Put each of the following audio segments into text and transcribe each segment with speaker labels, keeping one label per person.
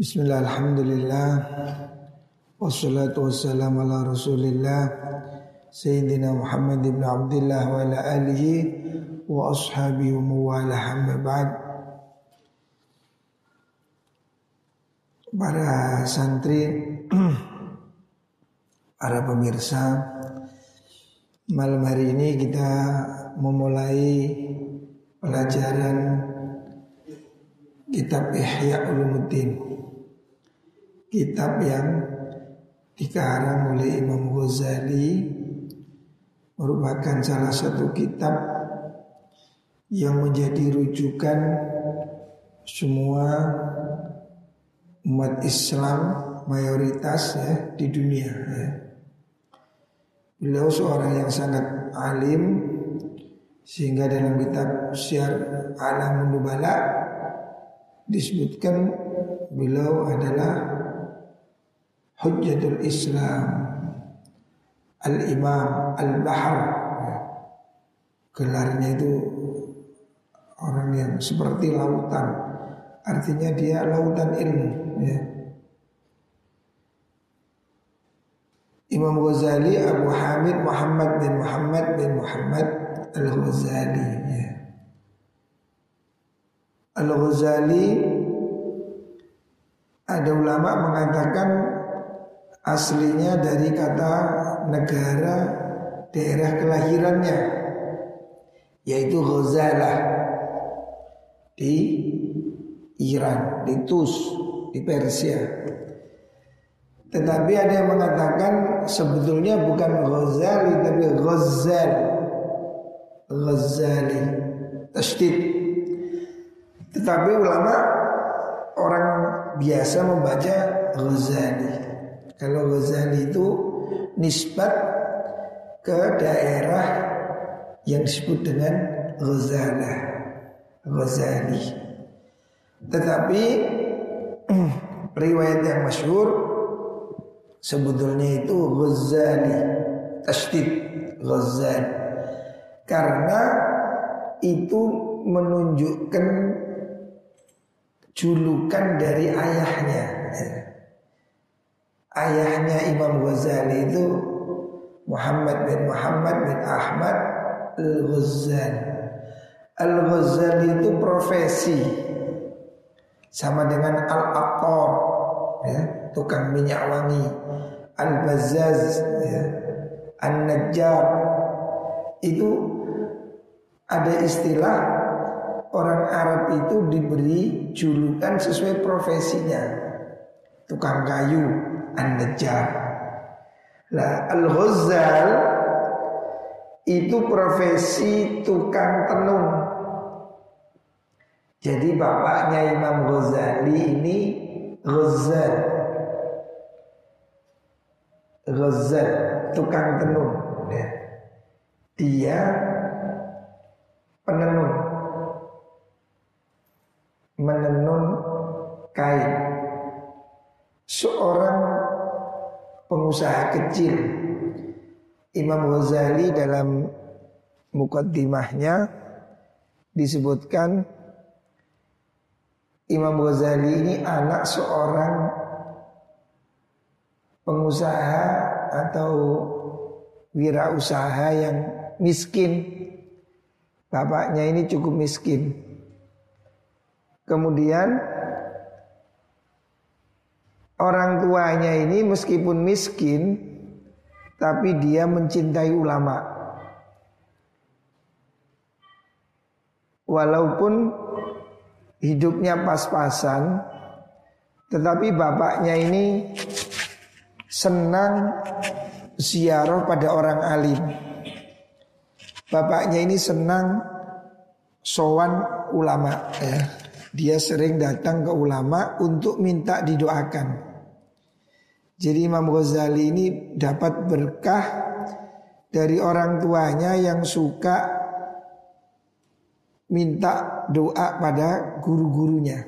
Speaker 1: Bismillah, alhamdulillah Wassalatu wassalamu ala rasulillah Sayyidina Muhammad ibn Abdullah wa ala alihi Wa ashabihi wa mawala hamma ba'd. Para santri Para pemirsa Malam hari ini kita memulai pelajaran kitab Ihya Ulumuddin kitab yang dikarang oleh Imam Ghazali merupakan salah satu kitab yang menjadi rujukan semua umat Islam mayoritas ya di dunia ya. Beliau seorang yang sangat alim sehingga dalam kitab Syiar Alam Nubala disebutkan beliau adalah Hujjatul Islam Al-Imam Al-Bahar Gelarnya itu orang yang seperti lautan Artinya dia lautan ilmu ya. Imam Ghazali Abu Hamid Muhammad bin Muhammad bin Muhammad Al-Ghazali ya. Al-Ghazali ada ulama mengatakan aslinya dari kata negara daerah kelahirannya yaitu Ghazalah di Iran, di Tus, di Persia. Tetapi ada yang mengatakan sebetulnya bukan Ghazali tapi Ghazal. Ghazali. Tasdid. Tetapi ulama orang biasa membaca Ghazali. Kalau Ghazali itu nisbat ke daerah yang disebut dengan Ghazala Ghazali. Tetapi riwayat yang masyhur sebetulnya itu Ghazali Tasdid Ghazali. Karena itu menunjukkan julukan dari ayahnya Ayahnya Imam Ghazali itu Muhammad bin Muhammad bin Ahmad Al-Ghazali. Al-Ghazali itu profesi Sama dengan Al-Aqor ya, Tukang minyak wangi. Al-Bazaz ya, An-Najjar. Itu ada istilah Orang Arab itu diberi julukan sesuai profesinya. Tukang kayu An-Najjar. Nah, Al-Ghazal itu profesi tukang tenun. Jadi bapaknya Imam Ghazali ini Ghazal. Ghazal, tukang tenun. Ya. Dia penenun. Menenun kain. Seorang pengusaha kecil. Imam Ghazali dalam mukaddimahnya disebutkan Imam Ghazali ini anak seorang pengusaha atau wirausaha yang miskin. Bapaknya ini cukup miskin. Kemudian Orang tuanya ini meskipun miskin Tapi dia mencintai ulama. Walaupun hidupnya pas-pasan Tetapi bapaknya ini senang ziarah pada orang alim. Bapaknya ini senang sowan ulama ya. Dia sering datang ke ulama untuk minta didoakan jadi Imam Ghazali ini dapat berkah dari orang tuanya yang suka minta doa pada guru-gurunya.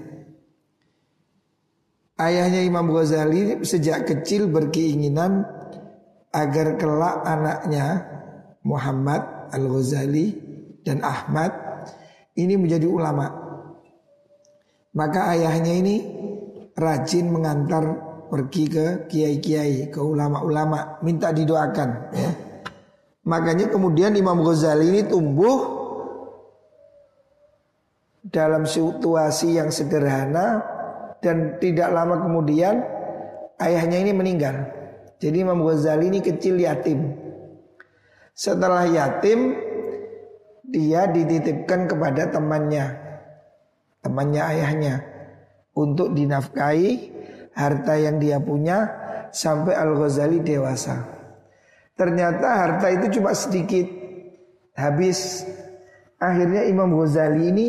Speaker 1: Ayahnya Imam Ghazali sejak kecil berkeinginan agar kelak anaknya Muhammad Al-Ghazali dan Ahmad ini menjadi ulama. Maka ayahnya ini rajin mengantar pergi ke kiai-kiai, ke ulama-ulama, minta didoakan ya. Makanya kemudian Imam Ghazali ini tumbuh dalam situasi yang sederhana dan tidak lama kemudian ayahnya ini meninggal. Jadi Imam Ghazali ini kecil yatim. Setelah yatim dia dititipkan kepada temannya, temannya ayahnya untuk dinafkahi harta yang dia punya sampai Al Ghazali dewasa. Ternyata harta itu cuma sedikit habis. Akhirnya Imam Ghazali ini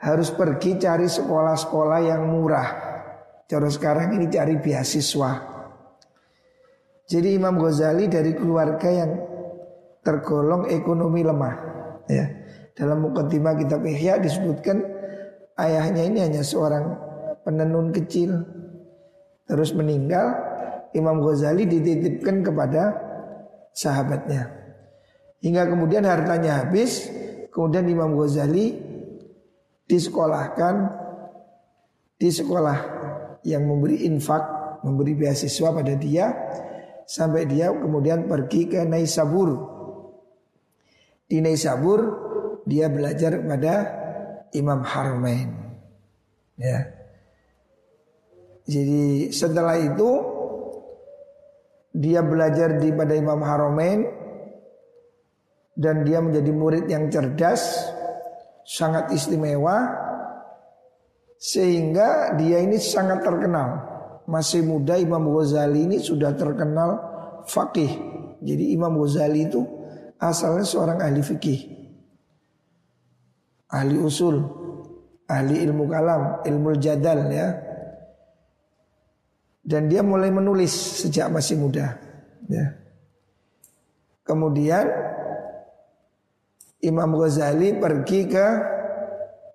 Speaker 1: harus pergi cari sekolah-sekolah yang murah. Cara sekarang ini cari beasiswa. Jadi Imam Ghazali dari keluarga yang tergolong ekonomi lemah. Ya. Dalam mukaddimah kitab Ihya disebutkan ayahnya ini hanya seorang penenun kecil. Terus meninggal, Imam Ghazali dititipkan kepada sahabatnya. Hingga kemudian hartanya habis, kemudian Imam Ghazali disekolahkan di sekolah yang memberi infak, memberi beasiswa pada dia sampai dia kemudian pergi ke Naisabur. Di Naisabur dia belajar kepada Imam Harmain. Ya. Jadi setelah itu dia belajar di pada Imam Haramain dan dia menjadi murid yang cerdas sangat istimewa sehingga dia ini sangat terkenal. Masih muda Imam Ghazali ini sudah terkenal fakih. Jadi Imam Ghazali itu asalnya seorang ahli fikih. Ahli usul, ahli ilmu kalam, ilmu jadal ya. Dan dia mulai menulis sejak masih muda. Ya. Kemudian Imam Ghazali pergi ke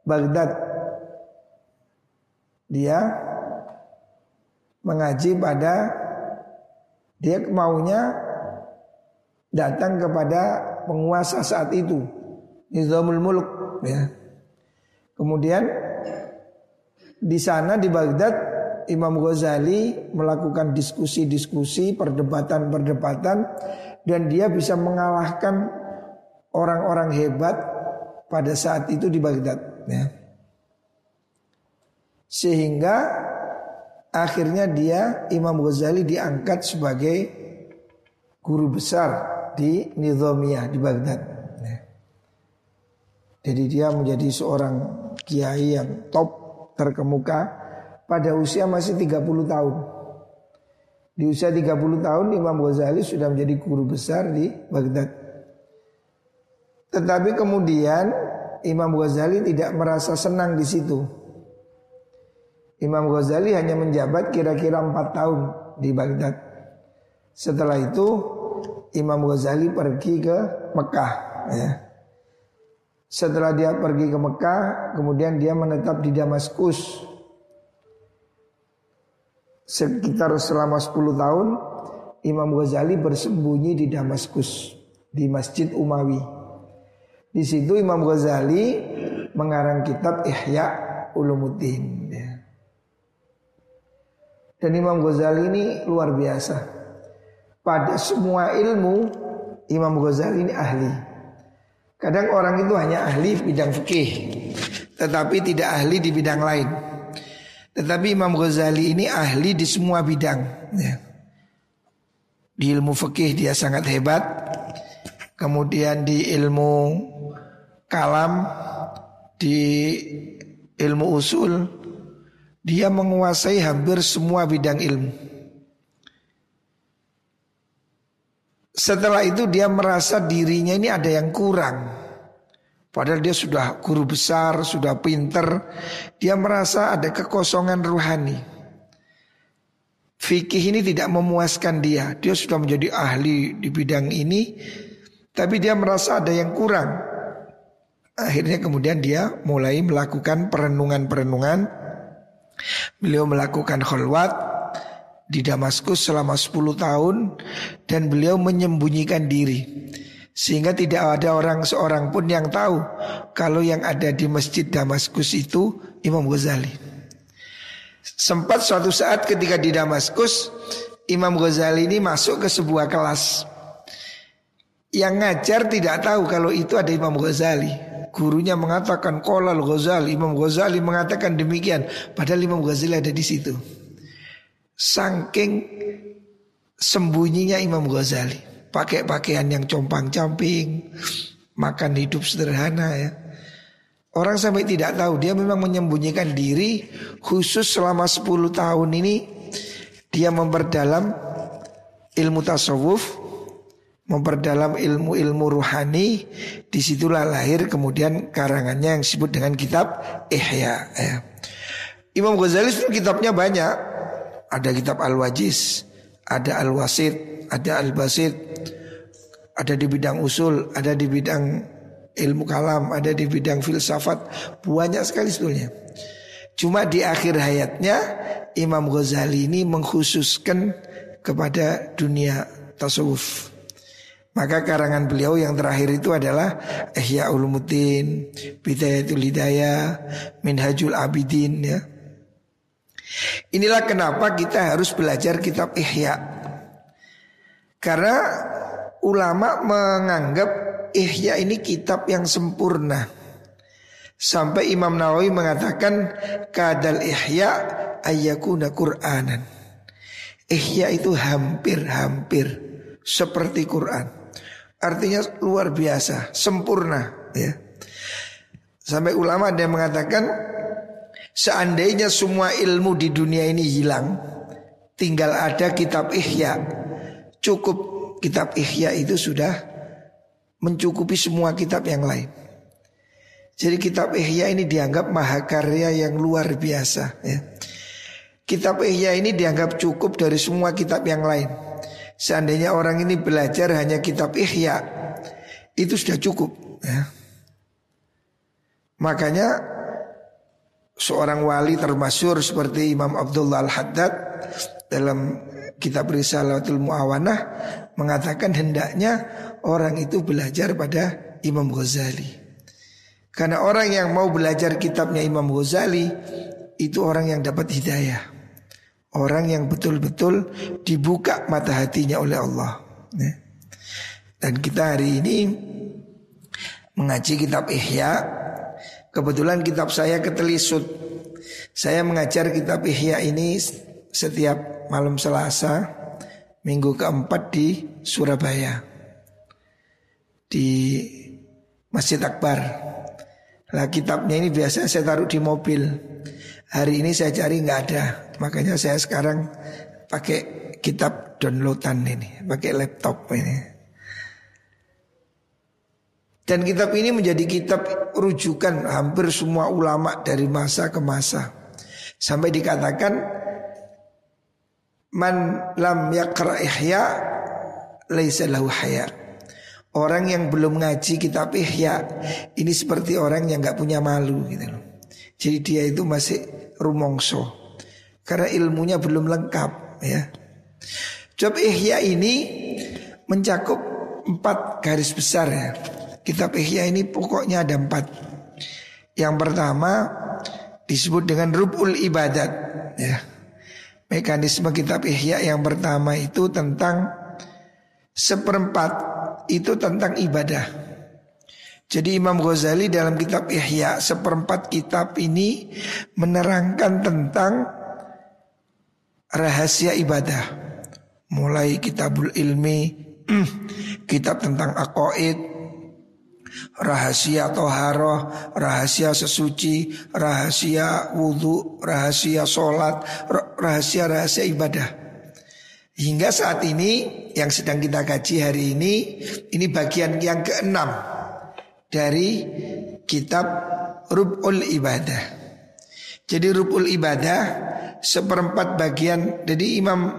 Speaker 1: Baghdad. Dia mengaji pada dia maunya datang kepada penguasa saat itu Nizamul Mulk ya. Kemudian di sana di Baghdad Imam Ghazali melakukan diskusi-diskusi, perdebatan-perdebatan dan dia bisa mengalahkan orang-orang hebat pada saat itu di Baghdad ya. Sehingga akhirnya dia Imam Ghazali diangkat sebagai guru besar di Nizamiyah di Baghdad. Ya. Jadi dia menjadi seorang kiai yang top terkemuka pada usia masih 30 tahun. Di usia 30 tahun Imam Ghazali sudah menjadi guru besar di Baghdad. Tetapi kemudian Imam Ghazali tidak merasa senang di situ. Imam Ghazali hanya menjabat kira-kira empat tahun di Baghdad. Setelah itu Imam Ghazali pergi ke Mekah. Ya. Setelah dia pergi ke Mekah, kemudian dia menetap di Damaskus. Sekitar selama 10 tahun, Imam Ghazali bersembunyi di Damaskus, di Masjid Umawi. Di situ Imam Ghazali mengarang kitab Ihya Ulumuddin. Ya. Dan Imam Ghazali ini luar biasa. Pada semua ilmu Imam Ghazali ini ahli. Kadang orang itu hanya ahli bidang fikih, tetapi tidak ahli di bidang lain. Tetapi Imam Ghazali ini ahli di semua bidang. Ya. Di ilmu fikih dia sangat hebat. Kemudian di ilmu kalam, di ilmu usul, dia menguasai hampir semua bidang ilmu. Setelah itu dia merasa dirinya ini ada yang kurang. Padahal dia sudah guru besar, sudah pinter. Dia merasa ada kekosongan ruhani. Fikih ini tidak memuaskan dia. Dia sudah menjadi ahli di bidang ini. Tapi dia merasa ada yang kurang. Akhirnya kemudian dia mulai melakukan perenungan-perenungan. Beliau melakukan kholwat di Damaskus selama 10 tahun dan beliau menyembunyikan diri. Sehingga tidak ada orang seorang pun yang tahu kalau yang ada di masjid Damaskus itu Imam Ghazali. Sempat suatu saat ketika di Damaskus Imam Ghazali ini masuk ke sebuah kelas. Yang ngajar tidak tahu kalau itu ada Imam Ghazali. Gurunya mengatakan Kolal Ghazali. Imam Ghazali mengatakan demikian Padahal Imam Ghazali ada di situ. Saking sembunyinya Imam Ghazali Pakai pakaian yang compang-camping Makan hidup sederhana ya Orang sampai tidak tahu dia memang menyembunyikan diri khusus selama 10 tahun ini dia memperdalam ilmu tasawuf, memperdalam ilmu-ilmu ruhani, di situlah lahir kemudian karangannya yang disebut dengan kitab Ihya. Ya. Imam Ghazali kitabnya banyak, ada kitab Al-Wajiz, ada Al-Wasid, ada Al-Basid, ada di bidang usul, ada di bidang ilmu kalam, ada di bidang filsafat, banyak sekali sebetulnya. Cuma di akhir hayatnya Imam Ghazali ini mengkhususkan kepada dunia tasawuf. Maka karangan beliau yang terakhir itu adalah Ihya Ulumuddin, Bidayatul Hidayah, Minhajul Abidin ya. Inilah kenapa kita harus belajar kitab Ihya. Karena ulama menganggap Ihya ini kitab yang sempurna. Sampai Imam Nawawi mengatakan kadal Ihya ayyakuna Qur'anan. Ihya itu hampir-hampir seperti Quran. Artinya luar biasa, sempurna ya. Sampai ulama ada yang mengatakan seandainya semua ilmu di dunia ini hilang, tinggal ada kitab Ihya. Cukup kitab Ihya itu sudah mencukupi semua kitab yang lain. Jadi kitab Ihya ini dianggap mahakarya yang luar biasa ya. Kitab Ihya ini dianggap cukup dari semua kitab yang lain. Seandainya orang ini belajar hanya kitab Ihya itu sudah cukup ya. Makanya seorang wali termasyur seperti Imam Abdullah Al-Haddad dalam kitab Risalatul Muawanah mengatakan hendaknya orang itu belajar pada Imam Ghazali. Karena orang yang mau belajar kitabnya Imam Ghazali itu orang yang dapat hidayah. Orang yang betul-betul dibuka mata hatinya oleh Allah. Ya. Dan kita hari ini mengaji kitab Ihya. Kebetulan kitab saya ketelisut. Saya mengajar kitab Ihya ini setiap malam Selasa, minggu keempat di Surabaya di Masjid Akbar. Lah kitabnya ini biasa saya taruh di mobil. Hari ini saya cari nggak ada, makanya saya sekarang pakai kitab downloadan ini, pakai laptop ini. Dan kitab ini menjadi kitab rujukan hampir semua ulama dari masa ke masa. Sampai dikatakan man lam yakra ihya laisa lahu haya. Orang yang belum ngaji kitab Ihya ini seperti orang yang nggak punya malu gitu loh. Jadi dia itu masih rumongso karena ilmunya belum lengkap ya. Job Ihya ini mencakup empat garis besar ya. Kitab Ihya ini pokoknya ada empat. Yang pertama disebut dengan rubul ibadat ya. Mekanisme kitab Ihya yang pertama itu tentang seperempat itu tentang ibadah. Jadi Imam Ghazali dalam kitab Ihya seperempat kitab ini menerangkan tentang rahasia ibadah. Mulai kitabul ilmi, kitab tentang akoid, rahasia toharoh, rahasia sesuci, rahasia wudhu, rahasia sholat, rahasia-rahasia ibadah. Hingga saat ini yang sedang kita kaji hari ini ini bagian yang keenam dari kitab Rub'ul Ibadah. Jadi Rub'ul Ibadah seperempat bagian. Jadi Imam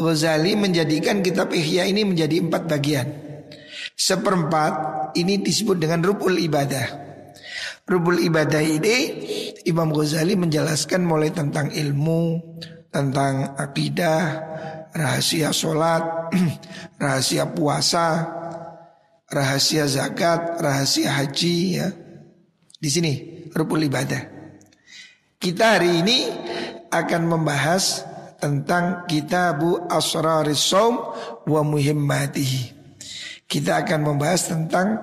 Speaker 1: Ghazali menjadikan kitab Ihya ini menjadi empat bagian. Seperempat ini disebut dengan Rub'ul Ibadah. Rub'ul Ibadah ini Imam Ghazali menjelaskan mulai tentang ilmu, tentang akidah, rahasia sholat, rahasia puasa, rahasia zakat, rahasia haji ya. Di sini rukun ibadah. Kita hari ini akan membahas tentang kitabu asraris saum wa muhimmatihi. Kita akan membahas tentang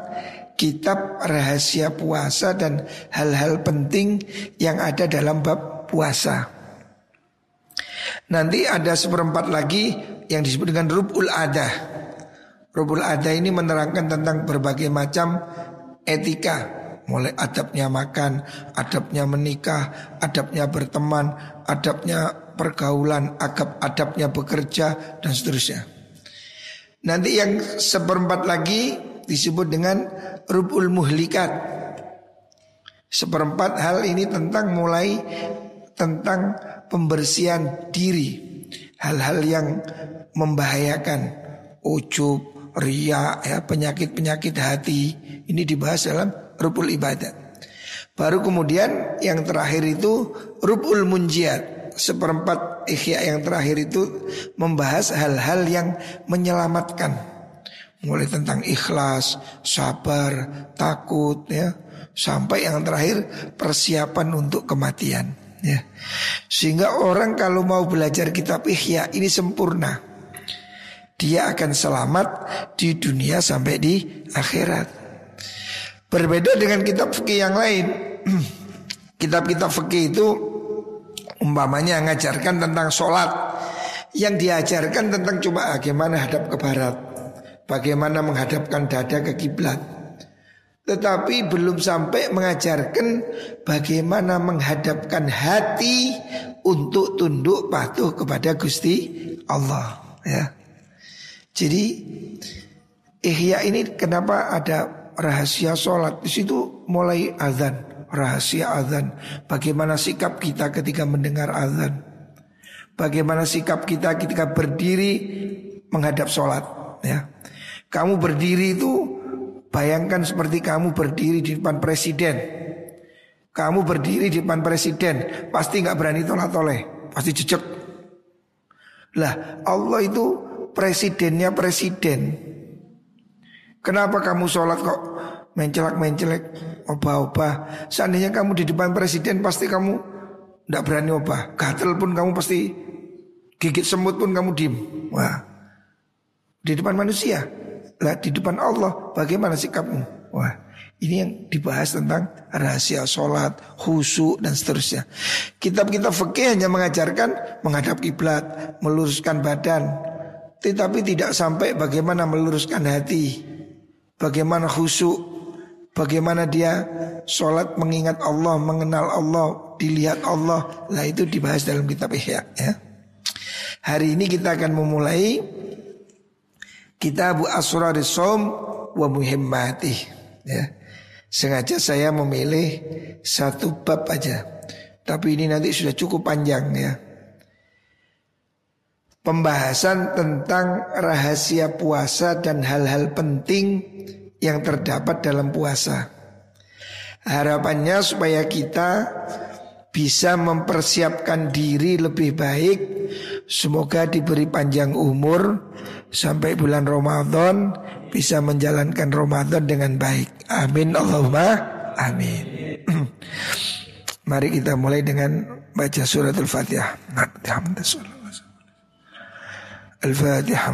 Speaker 1: kitab rahasia puasa dan hal-hal penting yang ada dalam bab puasa. Nanti ada seperempat lagi yang disebut dengan rubul adah. Rubul adah ini menerangkan tentang berbagai macam etika Mulai adabnya makan, adabnya menikah, adabnya berteman, adabnya pergaulan, adab adabnya bekerja dan seterusnya. Nanti yang seperempat lagi disebut dengan rubul muhlikat. Seperempat hal ini tentang mulai tentang pembersihan diri, hal-hal yang membahayakan, ujub, ria, ya penyakit-penyakit hati ini dibahas dalam rubul ibadat. Baru kemudian yang terakhir itu rubul munjiat. Seperempat ikhya yang terakhir itu membahas hal-hal yang menyelamatkan. Mulai tentang ikhlas, sabar, takut ya, sampai yang terakhir persiapan untuk kematian ya. Sehingga orang kalau mau belajar kitab Ihya ini sempurna. Dia akan selamat di dunia sampai di akhirat. Berbeda dengan kitab fikih yang lain. Kitab-kitab fikih itu umpamanya mengajarkan tentang sholat. Yang diajarkan tentang cuma bagaimana hadap ke barat. Bagaimana menghadapkan dada ke kiblat. Tetapi belum sampai mengajarkan bagaimana menghadapkan hati untuk tunduk patuh kepada Gusti Allah. Ya. Jadi Ihya ini kenapa ada rahasia sholat di situ mulai azan rahasia azan. Bagaimana sikap kita ketika mendengar azan? Bagaimana sikap kita ketika berdiri menghadap sholat ya? Kamu berdiri itu bayangkan seperti kamu berdiri di depan presiden. Kamu berdiri di depan presiden pasti nggak berani tolak toleh pasti jejak. Lah Allah itu presidennya presiden. Kenapa kamu sholat kok mencelak-mencelek, obah-obah? Seandainya kamu di depan presiden pasti kamu tidak berani obah. Gatel pun kamu pasti gigit semut pun kamu diem. Wah, di depan manusia, lah di depan Allah bagaimana sikapmu? Wah, ini yang dibahas tentang rahasia sholat, khusyuk dan seterusnya. Kitab-kitab fikih hanya mengajarkan menghadap kiblat, meluruskan badan, tetapi tidak sampai bagaimana meluruskan hati bagaimana khusyuk, bagaimana dia sholat mengingat Allah, mengenal Allah, dilihat Allah. Nah itu dibahas dalam kitab Ihya ya. Hari ini kita akan memulai Kitab Asrar Som wa Muhimmatih ya. Sengaja saya memilih satu bab aja. Tapi ini nanti sudah cukup panjang ya. Pembahasan tentang rahasia puasa dan hal-hal penting yang terdapat dalam puasa. Harapannya supaya kita bisa mempersiapkan diri lebih baik. Semoga diberi panjang umur sampai bulan Ramadan bisa menjalankan Ramadan dengan baik. Amin Allahumma amin. Mari kita mulai dengan baca surat Al-Fatihah. Al-Fatihah.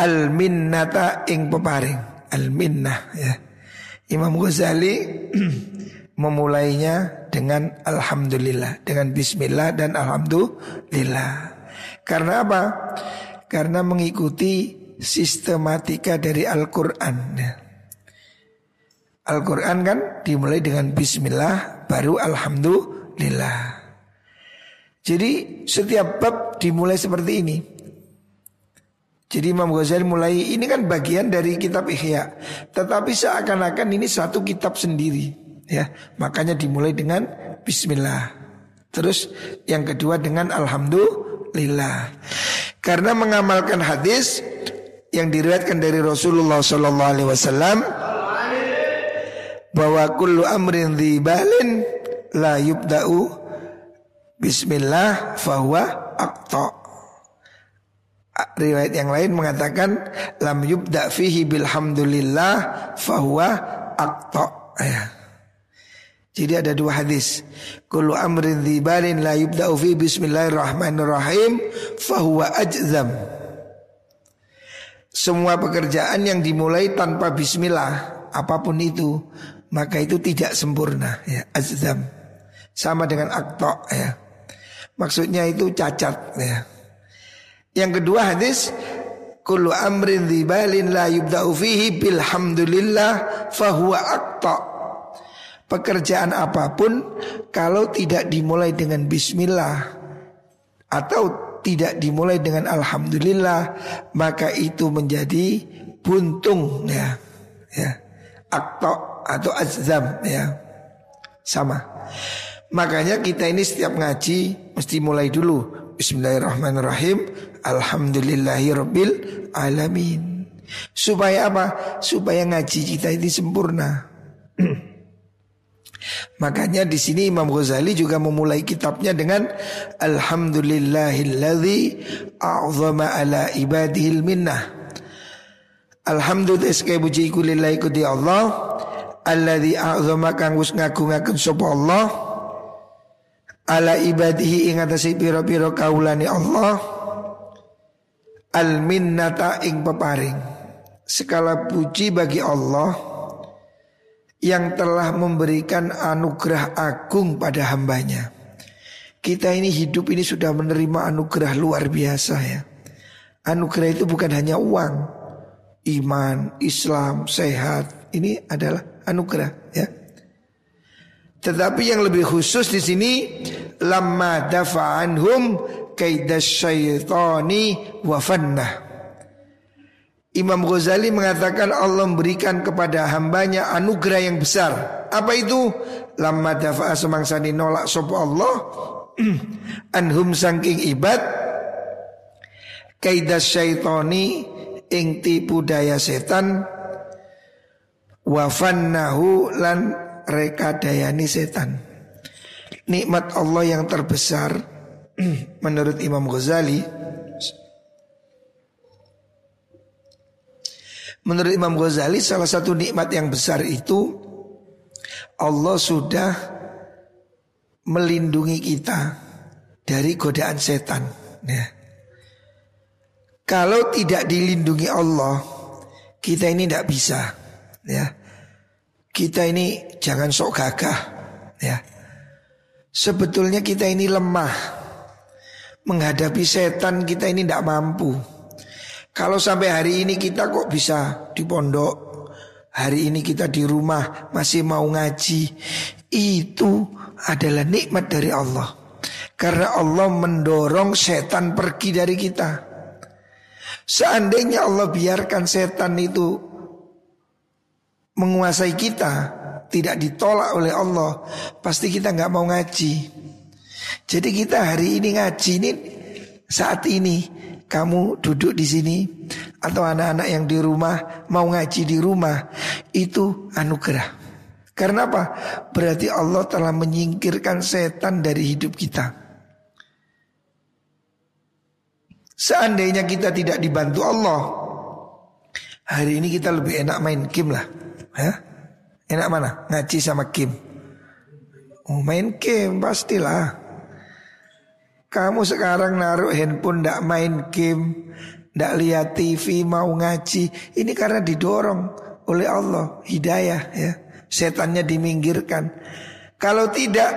Speaker 1: al minnata ing peparing al minnah ya Imam Ghazali memulainya dengan alhamdulillah dengan bismillah dan alhamdulillah karena apa karena mengikuti sistematika dari Al-Qur'an ya. Al-Quran kan dimulai dengan bismillah baru alhamdulillah. Jadi setiap bab dimulai seperti ini. Jadi Imam Ghazali mulai ini kan bagian dari kitab Ihya. Tetapi seakan-akan ini satu kitab sendiri. Ya, makanya dimulai dengan bismillah. Terus yang kedua dengan alhamdulillah. Karena mengamalkan hadis yang diriwayatkan dari Rasulullah wasallam bahwa kullu amrin dzibalin la yubda'u bismillah fahuwa aqta. Riwayat yang lain mengatakan lam yubda fihi bilhamdulillah fahuwa aqta. Ya. Jadi ada dua hadis. Kullu amrin dzibalin la yubda'u fi bismillahirrahmanirrahim fahuwa ajzam. Semua pekerjaan yang dimulai tanpa bismillah apa pun itu maka itu tidak sempurna ya azam. Sama dengan akto ya. Maksudnya itu cacat ya. Yang kedua hadis kullu amrin dzibalin la yubda'u fihi bilhamdulillah fahuwa aqta. Pekerjaan apa pun kalau tidak dimulai dengan bismillah atau tidak dimulai dengan alhamdulillah maka itu menjadi buntung ya. Ya. Akto atau azam ya. Sama. Makanya kita ini setiap ngaji mesti mulai dulu Bismillahirrahmanirrahim Alhamdulillahi Rabbil Alamin. Supaya apa? Supaya ngaji kita ini sempurna. Makanya di sini Imam Ghazali juga memulai kitabnya dengan Alhamdulillahilladzi a'zama ala ibadihil minnah. Alhamdulillah sekali puji iku lillahi kudi Allah. Alladzi a'zama kang wis ngagung-agung sapa Allah. Ala ibadihi ing atase pira-pira Allah al minnata ing peparing segala puji bagi Allah yang telah memberikan anugerah agung pada hambanya. Kita ini hidup ini sudah menerima anugerah luar biasa ya. Anugerah itu bukan hanya uang, iman, Islam, sehat. Ini adalah anugerah ya. Tetapi yang lebih khusus di sini lamma dafa'anhum kaidasyaitani wa fannah. Imam Ghazali mengatakan Allah memberikan kepada hambanya anugerah yang besar. Apa itu? Lamma dafa'a semangsani nolak sapa Allah anhum sangking ibad kaidas syaitani ing tipu daya setan wa fannahu lan rekadayani setan. Nikmat Allah yang terbesar menurut Imam Ghazali Menurut Imam Ghazali salah satu nikmat yang besar itu Allah sudah melindungi kita dari godaan setan ya. Kalau tidak dilindungi Allah kita ini tidak bisa ya. Kita ini jangan sok gagah ya. Sebetulnya kita ini lemah Menghadapi setan kita ini tidak mampu. Kalau sampai hari ini kita kok bisa di pondok Hari ini kita di rumah masih mau ngaji Itu adalah nikmat dari Allah. Karena Allah mendorong setan pergi dari kita. Seandainya Allah biarkan setan itu menguasai kita, tidak ditolak oleh Allah, pasti kita nggak mau ngaji. Jadi kita hari ini ngaji ini saat ini kamu duduk di sini atau anak-anak yang di rumah mau ngaji di rumah itu anugerah. Karena apa? Berarti Allah telah menyingkirkan setan dari hidup kita. Seandainya kita tidak dibantu Allah, hari ini kita lebih enak main game lah. Ya? Enak mana? Ngaji sama game. Oh, main game pastilah. Kamu sekarang naruh handphone ndak main game, ndak lihat TV, mau ngaji. Ini karena didorong oleh Allah, hidayah ya. Setannya diminggirkan. Kalau tidak,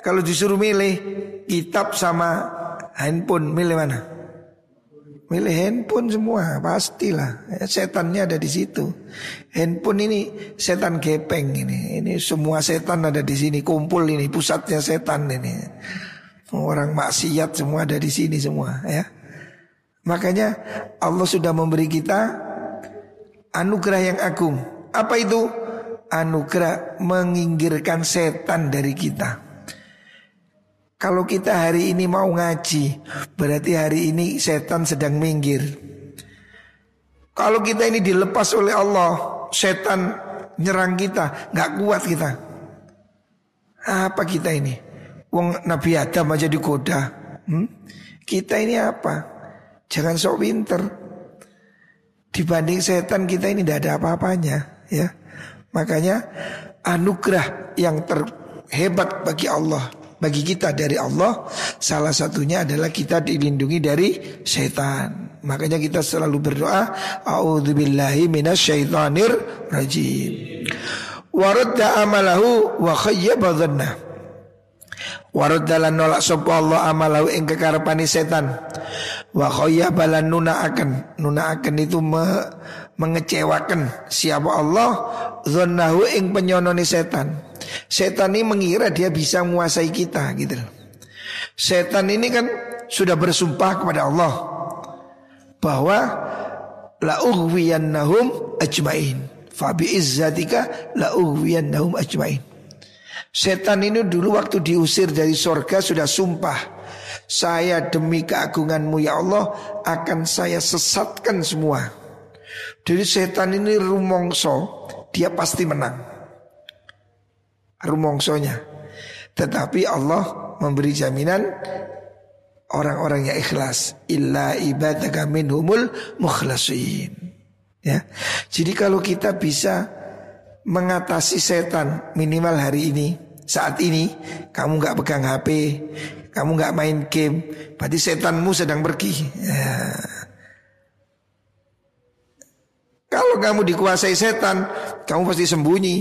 Speaker 1: kalau disuruh milih kitab sama handphone, milih mana? Milih handphone semua pastilah ya, setannya ada di situ. Handphone ini setan gepeng ini. Ini semua setan ada di sini kumpul ini pusatnya setan ini. Orang maksiat semua ada di sini semua ya. Makanya Allah sudah memberi kita anugerah yang agung. Apa itu? anugerah menginggirkan setan dari kita. Kalau kita hari ini mau ngaji, berarti hari ini setan sedang minggir. Kalau kita ini dilepas oleh Allah, setan nyerang kita, nggak kuat kita. Apa kita ini? Wong Nabi Adam aja digoda. Hmm? Kita ini apa? Jangan sok pinter. Dibanding setan kita ini tidak ada apa-apanya, ya. Makanya anugerah yang terhebat bagi Allah bagi kita dari Allah salah satunya adalah kita dilindungi dari setan. Makanya kita selalu berdoa A'udzubillahi minasyaitonir rajim. Waradda amalahu wa khayyaba. Waradda lan nolak sapa Allah amalahu ing kekarepane setan. Wa khayyaba lan nunaaken. Nunaaken itu me, mengecewakan siapa Allah dhannahu ing penyonone setan. Setan ini mengira dia bisa menguasai kita gitu Setan ini kan sudah bersumpah kepada Allah bahwa la ughwiyannahum ajmain. Fa bi izzatika la ughwiyannahum ajmain. Setan ini dulu waktu diusir dari sorga sudah sumpah Saya demi keagunganmu ya Allah akan saya sesatkan semua Jadi setan ini rumongso Dia pasti menang rumongsonya. Tetapi Allah memberi jaminan orang-orang yang ikhlas. Illa ibadaka minhumul mukhlasin. Ya. Jadi kalau kita bisa mengatasi setan minimal hari ini, saat ini kamu nggak pegang HP, kamu nggak main game, berarti setanmu sedang pergi. Ya. Kalau kamu dikuasai setan, kamu pasti sembunyi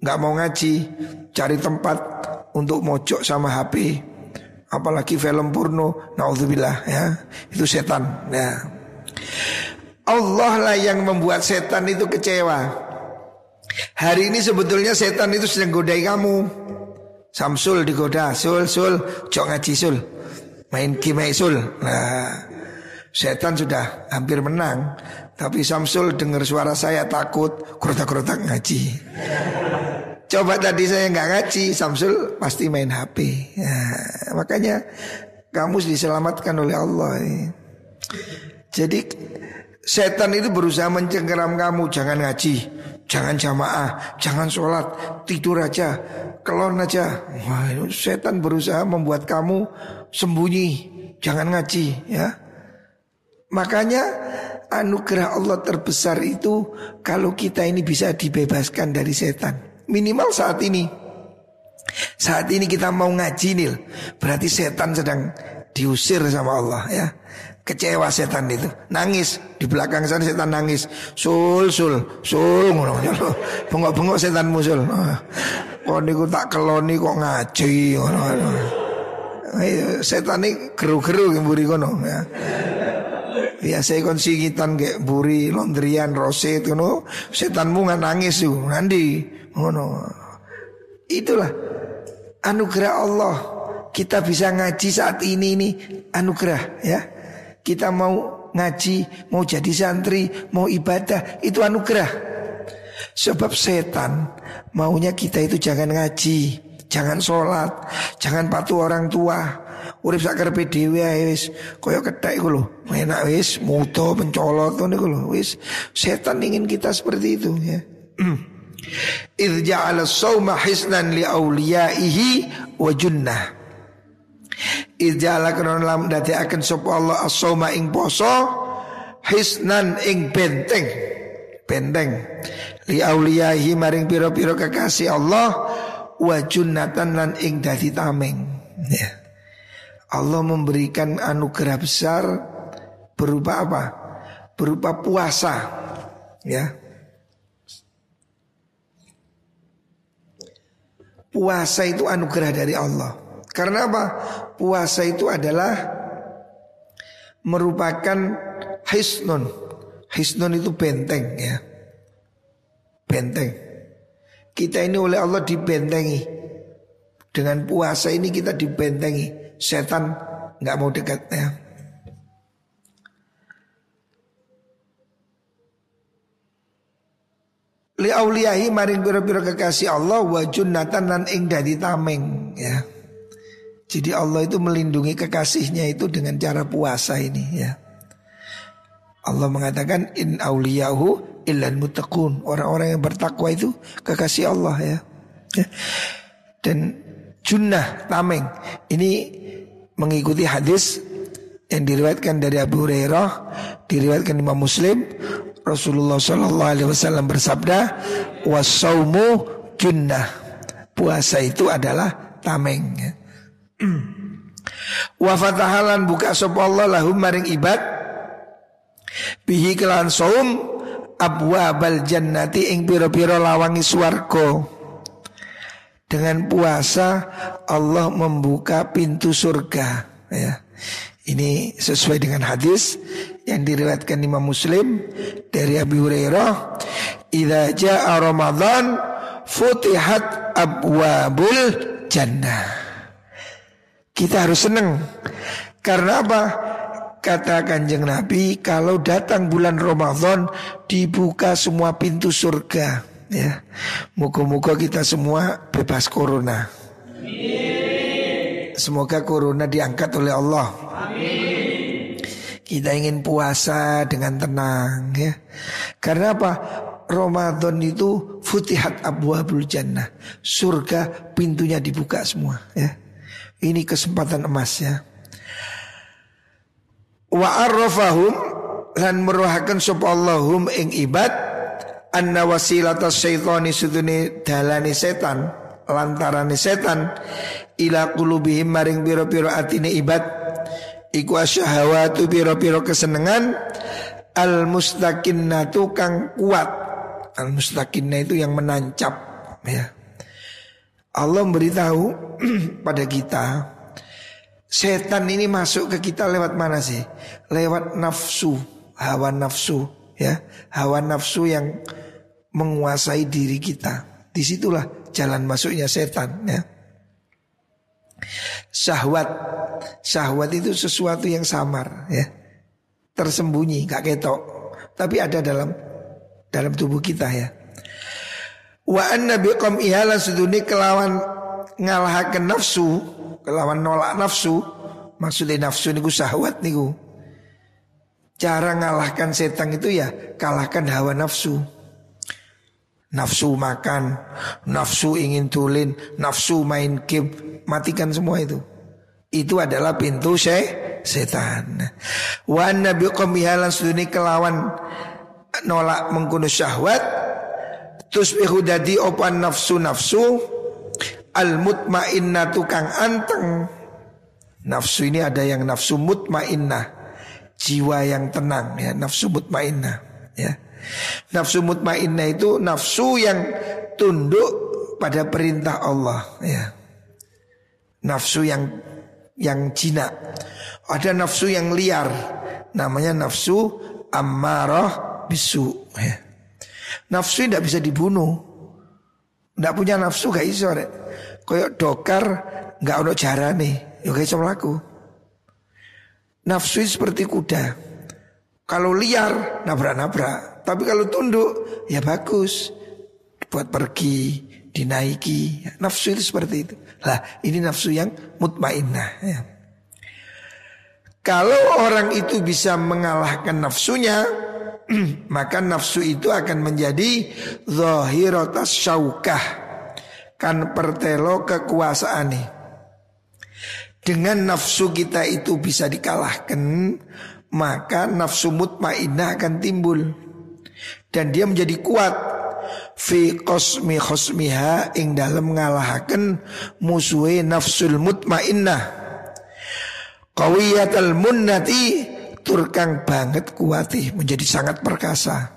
Speaker 1: nggak mau ngaji, cari tempat untuk mojok sama HP, apalagi film porno, naudzubillah ya, itu setan ya. Allah lah yang membuat setan itu kecewa. Hari ini sebetulnya setan itu sedang godai kamu. Samsul digoda, sul sul, jok ngaji sul, main game sul. Nah, setan sudah hampir menang, tapi Samsul dengar suara saya takut, kerotak-kerotak ngaji. Coba tadi saya nggak ngaji, Samsul pasti main HP. Ya, makanya kamu diselamatkan oleh Allah. Jadi setan itu berusaha mencengkeram kamu, jangan ngaji, jangan jamaah, jangan sholat, tidur aja, kelon aja. Wah, setan berusaha membuat kamu sembunyi, jangan ngaji, ya. Makanya anugerah Allah terbesar itu kalau kita ini bisa dibebaskan dari setan. Minimal saat ini Saat ini kita mau ngaji nih Berarti setan sedang diusir sama Allah ya Kecewa setan itu. Nangis. Di belakang sana setan nangis. Sul sul Sul Bengok bengok setan musul Kok niku tak keloni kok ngaji Setan ini geru-geru yang buri kono ya. Biasa kon singitan kayak buri, laundryan, roset ngono, setanmu nggak nangis tuh, nanti ngono. Itulah anugerah Allah. Kita bisa ngaji saat ini ini anugerah ya. Kita mau ngaji, mau jadi santri, mau ibadah, itu anugerah. Sebab setan maunya kita itu jangan ngaji, jangan sholat, jangan patuh orang tua, Urip sak karepe dhewe wis kaya kethek iku. Enak wis muto pencolot ngono iku lho. Wis setan ingin kita seperti itu ya. Idh ja'ala sawma hisnan li awliyaihi wa junnah. Krono lam dati akan sapa Allah as-sawma ing poso hisnan ing benteng. Benteng li awliyaihi maring piro-piro kekasih Allah wa junnatan lan ing dadi tameng. Ya. Allah memberikan anugerah besar berupa apa? Berupa puasa, ya. Puasa itu anugerah dari Allah. Karena apa? Puasa itu adalah merupakan hisnun. Hisnun itu benteng ya. Benteng. Kita ini oleh Allah dibentengi. Dengan puasa ini kita dibentengi setan nggak mau dekat ya. li auliyahi maring pira-pira kekasih Allah wa junnatan lan ing dadi tameng ya. Jadi Allah itu melindungi kekasihnya itu dengan cara puasa ini ya. Allah mengatakan in auliyahu illal muttaqun. Orang-orang yang bertakwa itu kekasih Allah ya. ya. Dan junnah tameng ini mengikuti hadis yang diriwayatkan dari Abu Hurairah, diriwayatkan Imam Muslim, Rasulullah Shallallahu Alaihi Wasallam bersabda, wasaumu junnah. Puasa itu adalah tameng. Ya. Wafatahalan buka sop Allah lahum maring ibad bihi kelan saum abwabal jannati ing pira-pira lawangi swarga. Dengan puasa Allah membuka pintu surga ya. Ini sesuai dengan hadis yang diriwayatkan Imam Muslim dari Abu Hurairah, "Idza jaa Ramadan futihat abwabul jannah." Kita harus senang karena apa? Kata kanjeng Nabi Kalau datang bulan Ramadan Dibuka semua pintu surga ya. Muka-muka kita semua bebas corona. Semoga corona diangkat oleh Allah. Kita ingin puasa dengan tenang ya. Karena apa? Ramadan itu futihat abwabul jannah. Surga pintunya dibuka semua ya Ini kesempatan emas ya Wa arrafahum lan meruhaken sapa Allahum ing ibad anna wasilata syaitani sudune dalane setan lantarane setan ila qulubihim maring pira-pira atine ibad iku asyahawatu pira-pira kesenengan al mustaqinnatu kang kuat. Al mustaqinna itu yang menancap ya Allah memberitahu pada kita Setan ini masuk ke kita lewat mana sih? Lewat nafsu, hawa nafsu, ya, hawa nafsu yang menguasai diri kita. Di situlah jalan masuknya setan, ya. Syahwat, syahwat itu sesuatu yang samar, ya, tersembunyi, gak ketok, tapi ada dalam dalam tubuh kita, ya. Wa anna biqam ihalan suduni kelawan ngalahaken nafsu kelawan nolak nafsu maksudnya nafsu niku syahwat niku. Cara ngalahkan setan itu ya kalahkan hawa nafsu. Nafsu makan nafsu ingin tulin nafsu main game matikan semua itu. Itu adalah pintu se setan. Wa nabi suduni kelawan nolak mengkuno syahwat terus dadi opan nafsu nafsu Al mutmainnah tukang anteng. Nafsu ini ada yang nafsu mutmainnah, jiwa yang tenang ya, nafsu mutmainnah ya. Nafsu mutmainnah itu nafsu yang tunduk pada perintah Allah ya. Nafsu yang yang jinak. Ada nafsu yang liar namanya nafsu ammarah bisu ya. Nafsu tidak bisa dibunuh. Tidak punya nafsu gak iso rek. Koyok dokar nggak ono nih, ya iso mlaku. Nafsu seperti kuda. Kalau liar nabrak-nabrak, tapi kalau tunduk ya bagus. Buat pergi, dinaiki. Nafsu itu seperti itu. Lah, ini nafsu yang mutmainnah ya. Kalau orang itu bisa mengalahkan nafsunya, maka nafsu itu akan menjadi zahiratas syaukah. Kan pertelo kekuasaan nih. Dengan nafsu kita itu bisa dikalahkan, maka nafsu mutmainnah akan timbul. Dan dia menjadi kuat. Fi qasmi khosmiha ing dalam ngalahaken musuhe nafsul mutmainnah. Qawiyatal munnati turkang banget kuatih menjadi sangat perkasa.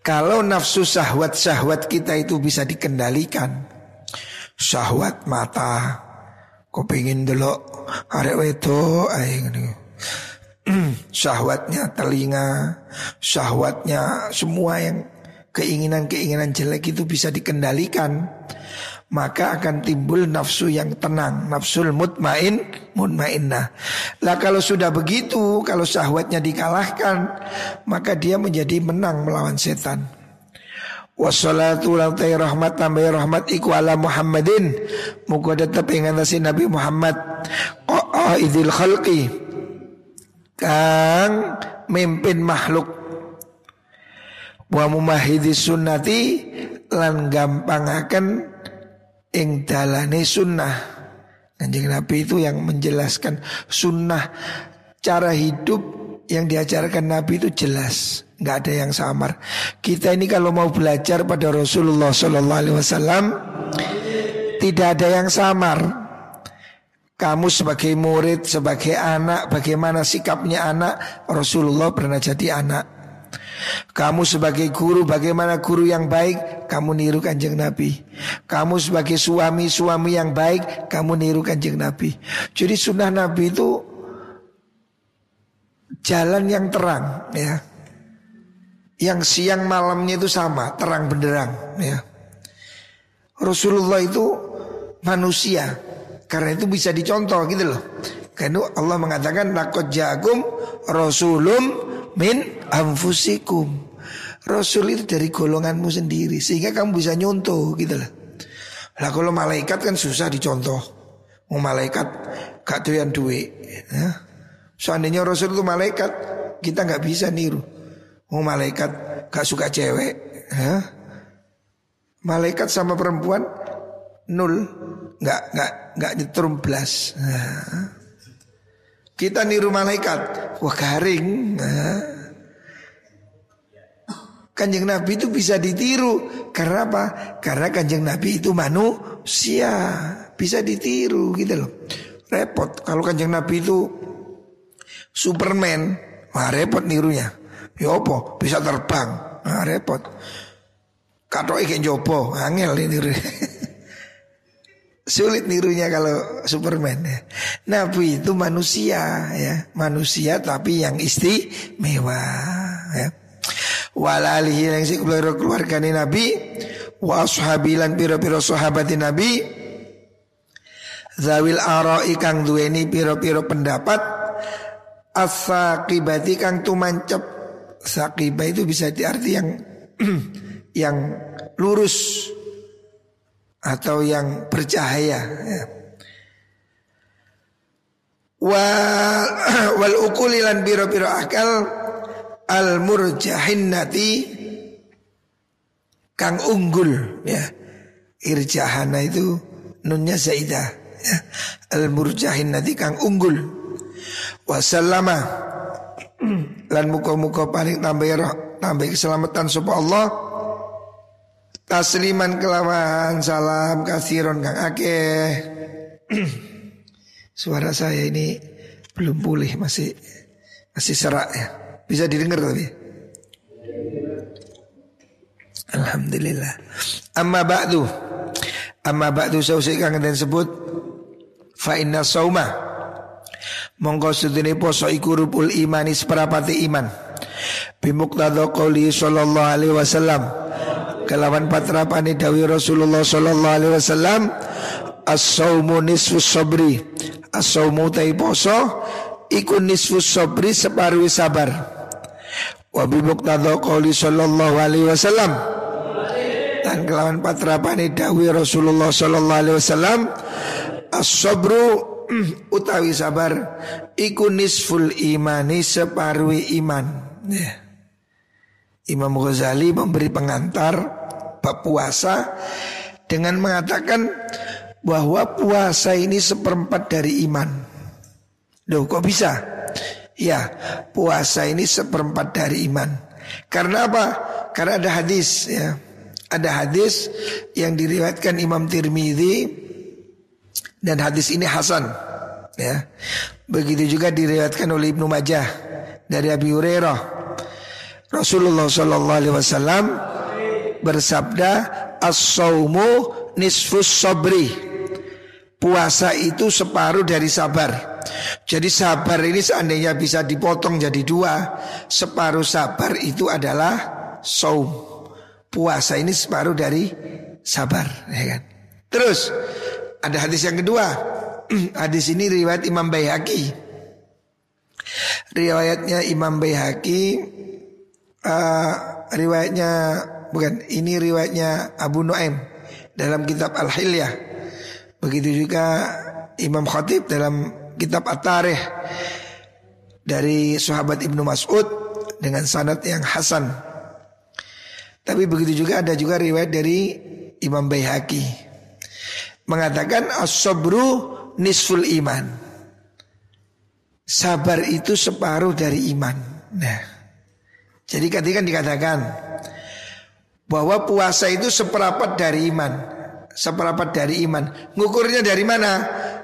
Speaker 1: Kalau nafsu syahwat-syahwat kita itu bisa dikendalikan. Syahwat mata Kau pengen delok Arek wedo Syahwatnya telinga Syahwatnya semua yang Keinginan-keinginan jelek itu bisa dikendalikan maka akan timbul nafsu yang tenang, nafsul mutmain, mutmainnah. Lah kalau sudah begitu, kalau syahwatnya dikalahkan, maka dia menjadi menang melawan setan. Wassalatu lantai rahmat tambah rahmat iku ala Muhammadin Muka tetap ingat si Nabi Muhammad Oh idil khalqi Kang mimpin makhluk Wa mumahidi sunnati Lan gampang akan Ing dalane sunnah Kanjeng Nabi itu yang menjelaskan Sunnah Cara hidup yang diajarkan Nabi itu jelas nggak ada yang samar. Kita ini kalau mau belajar pada Rasulullah Sallallahu Alaihi Wasallam tidak ada yang samar. Kamu sebagai murid, sebagai anak, bagaimana sikapnya anak? Rasulullah pernah jadi anak. Kamu sebagai guru, bagaimana guru yang baik? Kamu niru kanjeng Nabi. Kamu sebagai suami, suami yang baik, kamu niru kanjeng Nabi. Jadi sunnah Nabi itu jalan yang terang, ya yang siang malamnya itu sama, terang benderang ya. Rasulullah itu manusia. Karena itu bisa dicontoh gitu loh. Karena Allah mengatakan laqad ja'akum rasulum min anfusikum. Rasul itu dari golonganmu sendiri sehingga kamu bisa nyontoh gitu loh. Lah kalau malaikat kan susah dicontoh. Mau malaikat gak doyan duit ya. Seandainya Rasul itu malaikat, kita nggak bisa niru. Oh malaikat gak suka cewek ya? Malaikat sama perempuan Nul Gak, gak, gak nyetrum belas nah. Kita niru malaikat Wah garing nah. Kanjeng Nabi itu bisa ditiru Karena apa? Karena kanjeng Nabi itu manusia Bisa ditiru gitu loh Repot Kalau kanjeng Nabi itu Superman Wah repot nirunya Ya apa? Bisa terbang. Nah, repot. Katok ikan jopo, angel ini. Sulit nirunya kalau Superman ya. Nabi itu manusia ya, manusia tapi yang istimewa ya. Walalihi yang si keluarga Nabi wa ashabilan piro-piro sahabat Nabi Zawil aro ikang duweni piro-piro pendapat Asakibati kang tumancep Saqiba itu bisa diarti yang yang lurus atau yang bercahaya ya. Wal, wal ukulilan biro-biro akal al murjahinnati kang unggul ya. Irjahana itu nunnya zaidah ya. Al murjahinnati kang unggul. Wasallama lan muka-muka paling tambah tambah keselamatan sapa Allah tasliman kelawan salam kasiron kang akeh. Suara saya ini belum pulih masih masih serak ya. Bisa didengar tapi? Alhamdulillah. Amma ba'du. Amma ba'du sausi kang den sebut fa inna sauma. Monggo sedene poso iku rupul imani seperapati iman. Bimuqtada qouli sallallahu alaihi wasallam. Kelawan patrapane dawi Rasulullah sallallahu alaihi wasallam as-saumu nisfus sabri. As-saumu tai poso iku nisfus sabri separuh sabar. Wa bimuqtada qouli sallallahu alaihi wasallam. Dan kelawan patrapane dawi Rasulullah sallallahu alaihi wasallam as-sabru utawi sabar iku nisful imani separui iman. Ya. Imam Ghazali memberi pengantar bab puasa dengan mengatakan bahwa puasa ini seperempat dari iman. Loh kok bisa? Ya, puasa ini seperempat dari iman. Karena apa? Karena ada hadis ya. Ada hadis yang diriwayatkan Imam Tirmidzi dan hadis ini hasan ya. Begitu juga diriwayatkan oleh Ibnu Majah dari Abi Hurairah. Rasulullah sallallahu alaihi wasallam bersabda as-saumu nisfus sabri. Puasa itu separuh dari sabar. Jadi sabar ini seandainya bisa dipotong jadi dua, separuh sabar itu adalah saum. Puasa ini separuh dari sabar, ya kan? Terus ada hadis yang kedua. hadis ini riwayat Imam Baihaqi. Riwayatnya Imam Baihaqi uh, riwayatnya bukan ini riwayatnya Abu Nuaim dalam kitab Al-Hilyah. Begitu juga Imam Khatib dalam kitab At-Tarikh dari sahabat Ibnu Mas'ud dengan sanad yang hasan. Tapi begitu juga ada juga riwayat dari Imam Baihaqi mengatakan as-sabru nisful iman. Sabar itu separuh dari iman. Nah, jadi ketika dikatakan bahwa puasa itu seperapat dari iman, seperapat dari iman. Ngukurnya dari mana?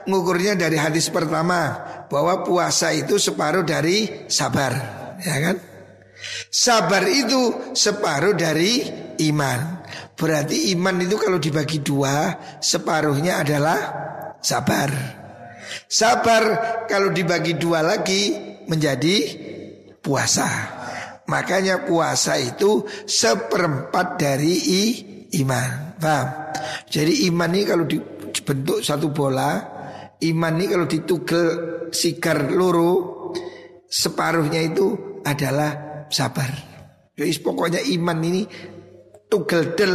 Speaker 1: Ngukurnya dari hadis pertama bahwa puasa itu separuh dari sabar, ya kan? Sabar itu separuh dari iman. Berarti iman itu kalau dibagi dua, separuhnya adalah sabar. Sabar kalau dibagi dua lagi menjadi puasa. Makanya puasa itu seperempat dari i, iman. Paham? Jadi iman ini kalau dibentuk satu bola, iman ini kalau ditugel sigar luru, separuhnya itu adalah sabar. Jadi pokoknya iman ini tugel del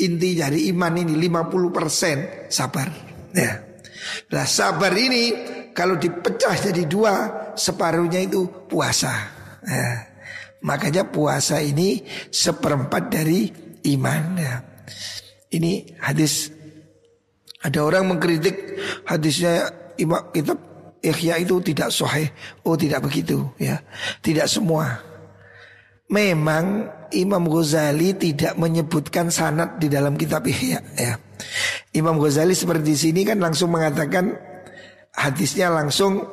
Speaker 1: inti dari iman ini 50% sabar. Ya. Nah sabar ini kalau dipecah jadi dua separuhnya itu puasa. Nah, makanya puasa ini seperempat dari iman. Ya. Ini hadis ada orang mengkritik hadisnya imam kitab Ikhya itu tidak sahih. Oh tidak begitu ya. Tidak semua. Memang Imam Ghazali tidak menyebutkan sanad di dalam kitab Ihya ya. Imam Ghazali seperti di sini kan langsung mengatakan hadisnya langsung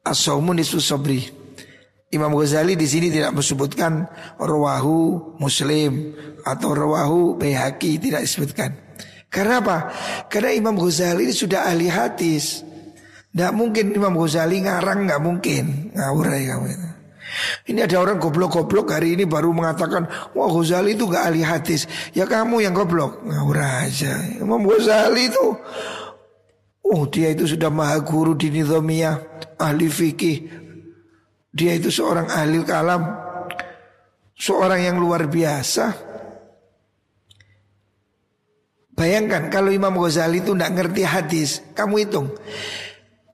Speaker 1: as-saumun sabri. Imam Ghazali di sini tidak menyebutkan rawahu Muslim atau rawahu Baihaqi tidak disebutkan. Karena apa? Karena Imam Ghazali sudah ahli hadis. Tidak mungkin Imam Ghazali ngarang nggak mungkin ngawurai kamu itu. Ini ada orang goblok-goblok hari ini baru mengatakan Wah Ghazali itu gak ahli hadis Ya kamu yang goblok Ngawur aja Imam Ghazali itu Oh dia itu sudah maha guru di Nizamiyah Ahli fikih Dia itu seorang ahli kalam. Seorang yang luar biasa. Bayangkan kalau Imam Ghazali itu tidak ngerti hadis Kamu hitung.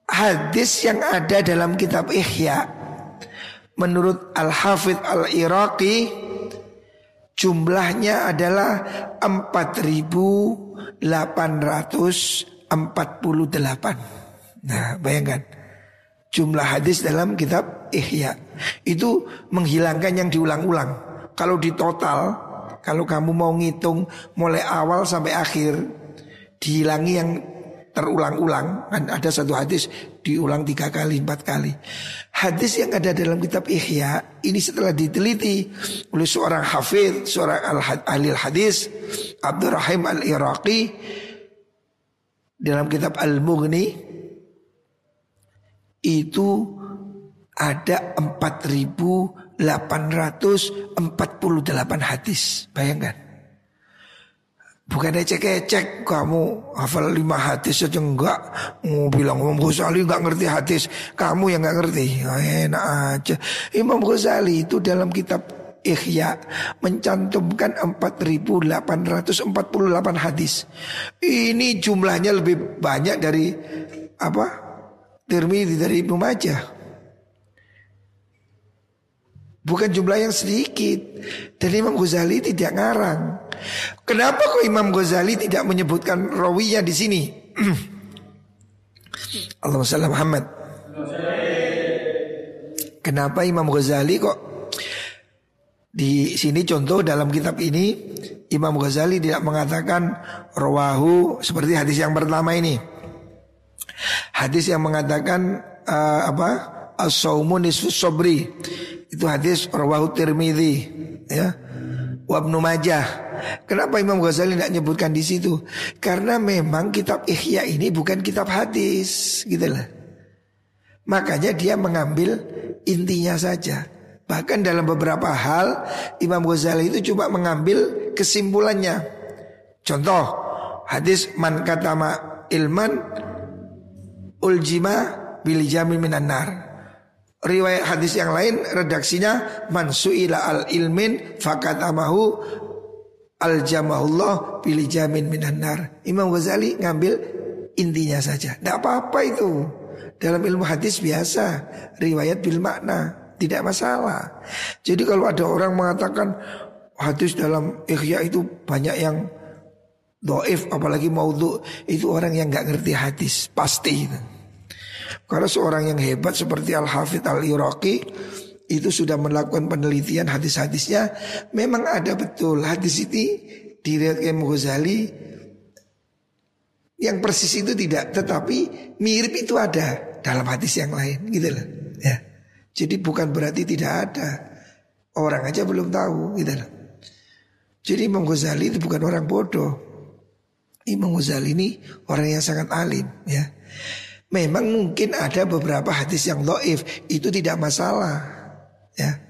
Speaker 1: Hadis yang ada dalam kitab Ihya Menurut Al-Hafidh Al-Iraqi Jumlahnya adalah 4848 Nah bayangkan Jumlah hadis dalam kitab Ihya. Itu menghilangkan yang diulang-ulang. Kalau di total Kalau kamu mau ngitung mulai awal sampai akhir Dihilangi yang terulang-ulang. Kan ada satu hadis diulang tiga kali empat kali. Hadis yang ada dalam kitab Ihya ini setelah diteliti oleh seorang hafid seorang ahli hadis Abdurrahim al Iraqi dalam kitab Al Mughni itu ada 4848 hadis. Bayangkan. Bukan ecek-ecek kamu hafal lima hadis saja enggak. Mau bilang Imam Ghazali enggak ngerti hadis. Kamu yang enggak ngerti. Oh, Enak aja. Imam Ghazali itu dalam kitab Ikhya mencantumkan 4848 hadis. Ini jumlahnya lebih banyak dari apa? Tirmidzi dari Ibnu Majah. Bukan jumlah yang sedikit. Dan Imam Ghazali tidak ngarang. Kenapa kok Imam Ghazali tidak menyebutkan rawinya di sini? Allahumma salli Muhammad. Kenapa Imam Ghazali kok di sini contoh dalam kitab ini Imam Ghazali tidak mengatakan rawahu seperti hadis yang pertama ini. Hadis yang mengatakan uh, apa? As-saumu sobri. Itu hadis rawahu Tirmidzi ya. Wabnu Majah Kenapa Imam Ghazali tidak nyebutkan di situ? Karena memang kitab Ihya ini bukan kitab hadis, gitu lah. Makanya dia mengambil intinya saja. Bahkan dalam beberapa hal Imam Ghazali itu coba mengambil kesimpulannya. Contoh hadis man katama ilman uljima bil jamin minan nar. Riwayat hadis yang lain redaksinya man suila al ilmin fakatamahu al jamahullah bil jamin minan nar. Imam Ghazali ngambil intinya saja. Tidak apa-apa itu. Dalam ilmu hadis biasa riwayat bil makna tidak masalah. Jadi kalau ada orang mengatakan hadis dalam ikhya itu banyak yang doif apalagi maudhu itu orang yang nggak ngerti hadis pasti. Karena seorang yang hebat seperti Al Hafidh Al Iraqi itu sudah melakukan penelitian hadis-hadisnya memang ada betul hadis ini diriwayatkan Ghazali yang persis itu tidak tetapi mirip itu ada dalam hadis yang lain gitu loh ya. Jadi bukan berarti tidak ada. Orang aja belum tahu gitu loh. Jadi Imam Ghazali itu bukan orang bodoh. Imam Ghazali ini orang yang sangat alim ya. Memang mungkin ada beberapa hadis yang doif itu tidak masalah ya.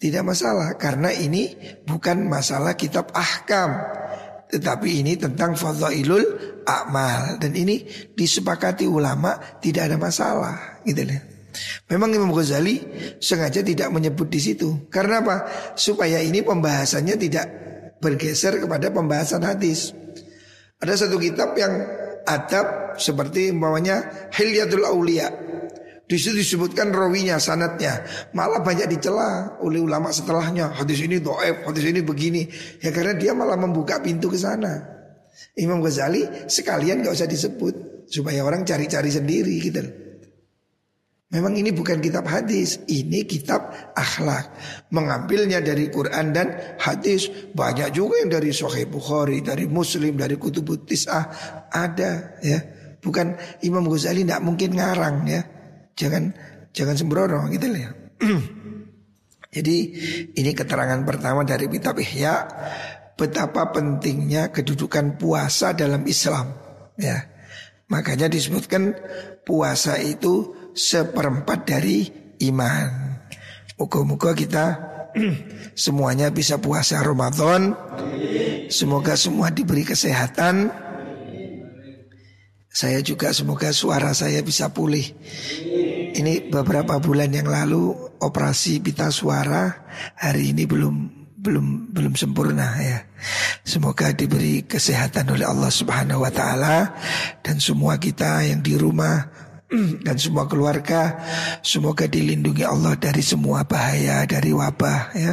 Speaker 1: Tidak masalah karena ini bukan masalah kitab ahkam. Tetapi ini tentang fadhailul amal dan ini disepakati ulama tidak ada masalah gitu loh. Memang Imam Ghazali sengaja tidak menyebut di situ. Karena apa? Supaya ini pembahasannya tidak bergeser kepada pembahasan hadis. Ada satu kitab yang adab seperti umpamanya Hilyatul Aulia. Di situ disebutkan rawinya, sanatnya. Malah banyak dicela oleh ulama setelahnya. Hadis ini do'ef, hadis ini begini. Ya karena dia malah membuka pintu ke sana. Imam Ghazali sekalian gak usah disebut. Supaya orang cari-cari sendiri gitu Memang ini bukan kitab hadis, ini kitab akhlak. Mengambilnya dari Quran dan hadis. Banyak juga yang dari Sahih Bukhari, dari Muslim, dari Kutubut Tis'ah. Ada ya. Bukan Imam Ghazali tidak mungkin ngarang ya. Jangan jangan sembrono gitu ya. Jadi ini keterangan pertama dari kitab Ihya betapa pentingnya kedudukan puasa dalam Islam ya. Makanya disebutkan puasa itu seperempat dari iman. Moga-moga kita semuanya bisa puasa Ramadan. Semoga semua diberi kesehatan. Saya juga semoga suara saya bisa pulih. Ini beberapa bulan yang lalu operasi pita suara, hari ini belum belum belum sempurna ya. Semoga diberi kesehatan oleh Allah Subhanahu wa taala dan semua kita yang di rumah dan semua keluarga semoga dilindungi Allah dari semua bahaya dari wabah ya.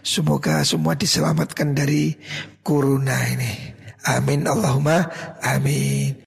Speaker 1: Semoga semua diselamatkan dari corona ini. Amin Allahumma amin